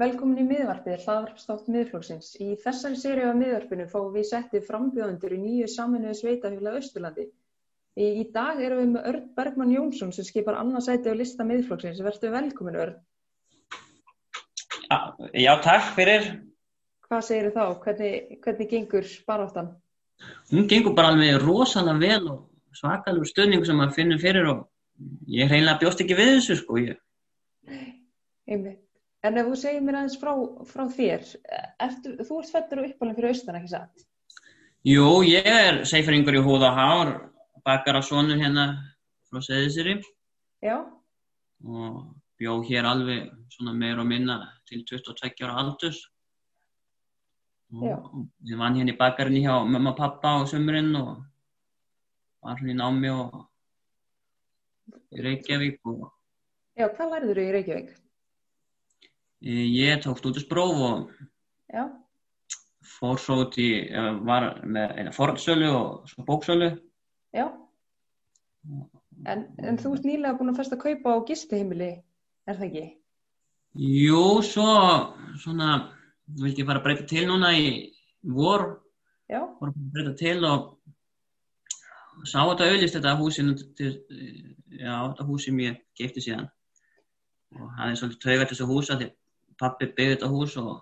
Velkomin í miðvarpið, hlaðvarpstátt miðflóksins. Í þessari séri af miðvarpinu fáum við settið frambjóðundur í nýju saminuðu sveitafélag Östurlandi. Í, í dag erum við með Örn Bergman Jónsson sem skipar annarsæti á lista miðflóksins. Verður velkomin Örn. Já, já, takk fyrir. Hvað segir þá? Hvernig, hvernig gengur baráttan? Hún gengur bara alveg rosalega vel og svakalur stöðningu sem maður finnur fyrir og ég hreinlega bjóst ekki við þessu sko. Ég... Einmitt. En ef þú segir mér aðeins frá, frá þér, ertu, þú ert fættur og uppalinn fyrir austan, ekki satt? Jú, ég er seifaringur í og hár, bakar á sonur hérna frá Seðisiri. Já. Og bjó hér alveg svona meir og minna til 22 ára aldus. Já. Og ég vann hérna í bakarinni hjá mamma og pappa á sömurinn og var hérna í námi og í Reykjavík og Já, hvað lærður þú í Reykjavík? Ég tók stúdinspróf og Já. fór svo út í, var með eina fornsölu og svo bóksölu. Já. En, en þú ert nýlega búin að festa að kaupa á gistiheimili, er það ekki? Jú, svo svona, þú vildi fara að breyta til núna í vor. Já. Fór að breyta til og sá þetta auðvist þetta húsinu til, já, þetta hús sem ég gefti síðan. Og það er svolítið taugat þessu húsa því pappi byggði þetta hús og,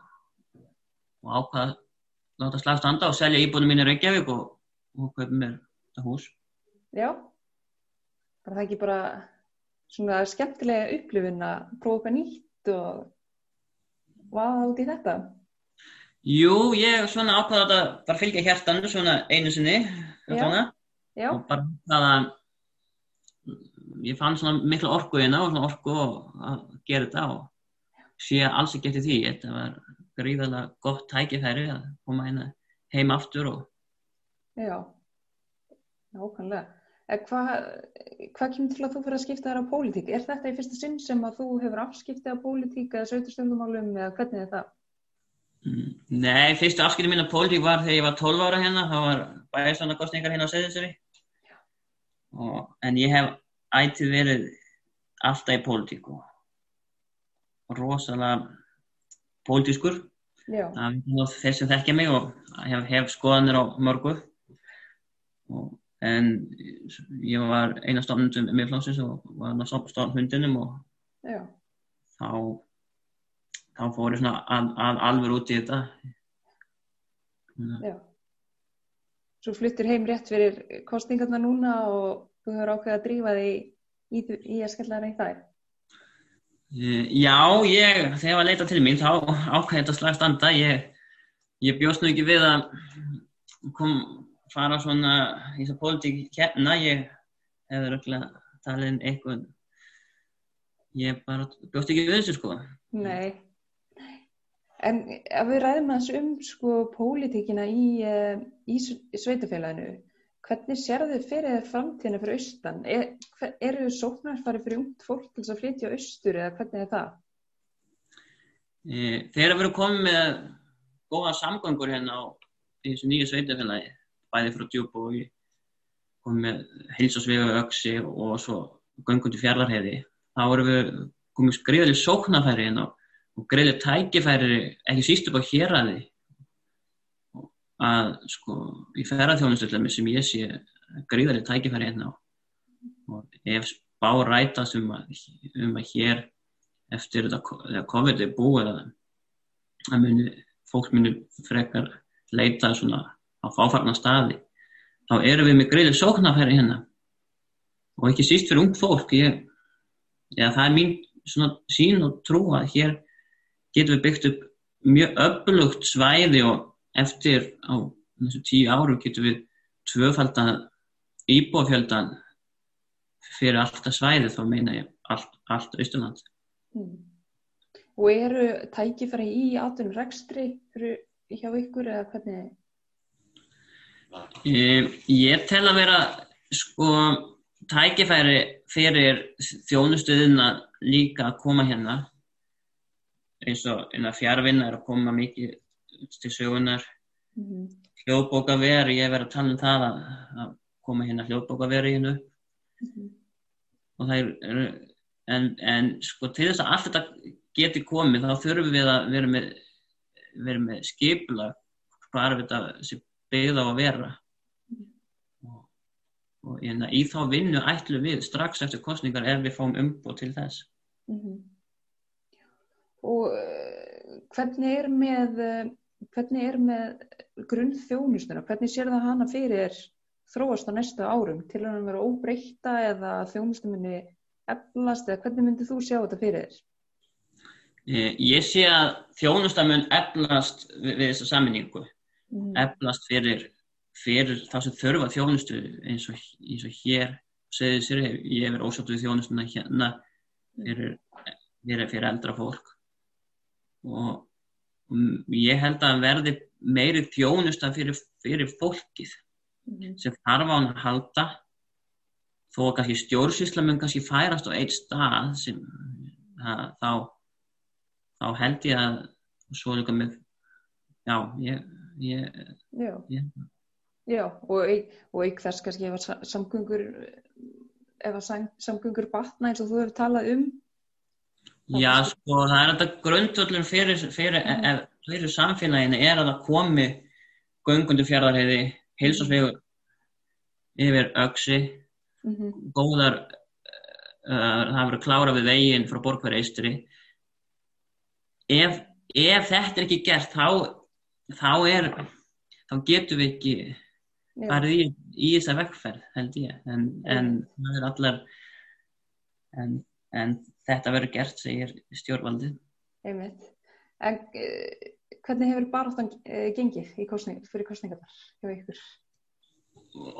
og ákvaða láta slag standa og selja íbúinu mín í Reykjavík og, og kaupa mér þetta hús. Já. Var það ekki bara svona skemmtilega upplifin að prófa nýtt og vaða út í þetta? Jú, ég svona ákvaða þetta bara fylgja hjertanu svona einu sinni Já. Já. og bara það að ég fann svona mikla orku hérna og svona orku að gera þetta og sé alls ekki eftir því þetta var gríðarlega gott tækifæri að koma hérna heim aftur og Já, nákvæmlega. Hvað hva kemur til að þú fyrir að skipta þér á pólitík? Er þetta í fyrsta sinn sem að þú hefur afskiptið á pólitík eða sveiturstundumálum eða hvernig er það? Mm, Nei, fyrstu afskipti mín á pólitík var þegar ég var 12 ára hérna, það var bæðisvana kostningar hérna á Seðinseri en ég hef ætið verið alltaf í pólitík og rosalega pólitískur. Það þeir sem þekkja mig og hef, hef skoðanir á mörgu. Og, en ég var eina stofnundum með flóksins og var að stofna hundinum og já, þá þá fór ég svona að, að alveg út í þetta. Já. Svo fluttir heim rétt fyrir kostningarna núna og þú hefur ákveðið að drífa þig í, í, í að skella þér í þær. Eh, Já, ég, þegar ég var að leita til mín þá ákveði þetta slag standa. Ég, ég bjóst nú ekki við að kom fara svona í þess að pólitík hérna, ég hefði röglega talið um eitthvað ég bara bjóst ekki við þessu sko. Nei. En ef við ræðum aðeins um sko pólitíkina í, eh, í sveitafélaginu, hvernig sérðu fyrir þér framtíðina fyrir austan? Er, eru sóknarfari fyrir ungt fólk til þess að flytja austur eða hvernig er það? Þegar við erum komið með góða samgöngur hérna á þessu nýju sveitafélagi, bæði frá djúb og við komið með heilsásvegu öksi og svo göngundi fjarlarheiði, þá erum við komið skriðalega sóknarfæri hérna og greiðlega tækifæri ekki síst upp á héræði að sko í ferðarþjónustöldami sem ég sé greiðlega tækifæri hérna og ef spá rætast um að, um að hér eftir þetta COVID er búið að, muni, fólk muni frekar leita svona á fáfarna staði þá erum við með greiðlega sóknarfæri hérna. Og ekki síst fyrir ungt fólk ég, eða það er mín svona sín og trú að hér getum við byggt upp mjög öflugt svæði og eftir á þessu tíu árum getum við tvöfaldan íbúafjöldan fyrir allt það svæði þá meina ég allt, allt Austurland. Hmm. Og eru tækifæri í átunum rekstri hjá ykkur eða hvernig? Ég, ég tel að vera sko tækifæri fyrir þjónustuðina líka að koma hérna eins og fjárvinna er að koma mikið til sögunar Mm. hljóðbókaveri, ég hef verið að tala um það að, að koma hérna hljóðbókaveri hérna upp Mhm. og það er en, en sko til þess að allt þetta geti komið þá þurfum við að vera með, vera með skipula hvað er þetta sem byggða á að vera og, og en, í þá vinnu ætlu við strax eftir kostningar ef við fáum umbúð til þess Mm -hmm. Og uh, hvernig er með, uh, hvernig er með grunnþjónustuna? Hvernig sér það hana fyrir þróast á næstu árum? Til að hann vera óbreyta eða þjónustuminni eflast eða hvernig myndir þú sjá þetta fyrir þér? Ég sé að þjónustamun eflast við, þessa saminningu. Mm. Eflast fyrir, fyrir þá sem þurfa þjónustu eins og, eins og hér segið sér, ég hefur ósátt við þjónustuna hérna fyrir, fyrir, fyrir eldra fólk og ég held að verði meiri þjónusta fyrir, fyrir fólkið mm sem þarf á hann að halda þó að kannski stjórnsýsla mun kannski færast á eitt stað sem að, þá þá held ég að svo líka með já, ég, ég, já. ég Já, og, og ekki þess kannski ef að samgöngur ef að samgöngur batna eins og þú hefur talað um Já, sko, það er þetta grundvöldum fyrir, fyrir, mm. fyrir samfélaginu er að það komi göngundu fjárðarheiði, heilsasvegur yfir öksi mm -hmm. góðar uh, það verður klára við veginn frá borgverði eistri ef, ef þetta er ekki gert þá, þá er þá getum við ekki farið í, í þessa vekkferð held ég en, en það er allar en, en þetta verður gert segir stjórnvaldið Einmitt. En uh, hvernig hefur baráttan uh, gengið kostning, fyrir kostningarnar hjá ykkur?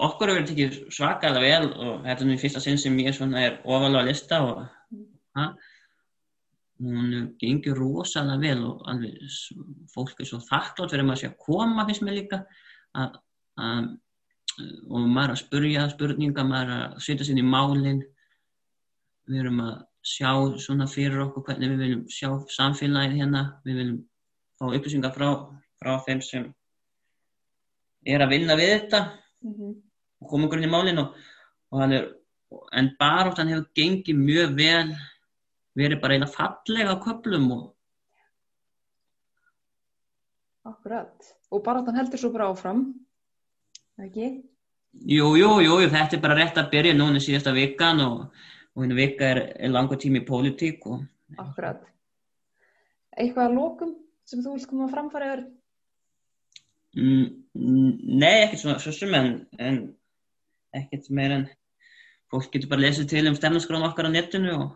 Okkur hefur tekið svakalega vel og þetta er nú fyrsta sinn sem ég er ofalega að lista og mm. hún gengið rosalega vel og alveg fólk er svo þakklátt fyrir maður að sé að koma finnst mér líka að, að og maður að spurja spurninga, maður að setja sér í málinn við erum að sjá svona fyrir okkur hvernig við viljum sjá samfélagið hérna við viljum fá upplýsingar frá, frá þeim sem er að vinna við þetta mm -hmm. og koma inn í málinn og, og hann er en baróttan hefur gengið mjög vel verið bara eina fallega köplum og Akkurat og baróttan heldur svo bara áfram ekki? Jú, jú, jú, þetta er bara rétt að byrja núna síðasta vikan og, og einu vika er, langa tími í pólitík. Og... Akkurat. Eitthvað að lókum sem þú vilt koma að framfara yfir? Mm, nei, ekkert svona svo sem en, en ekkert meir en fólk getur bara lesið til um stefnarskráðum okkar á netinu og,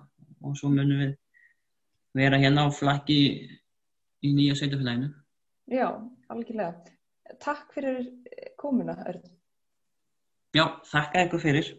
og svo munum við vera hérna á flakki í, nýja sveitafélaginu. Já, algjörlega takk fyrir komuna, Örn. Já, þakka ykkur fyrir.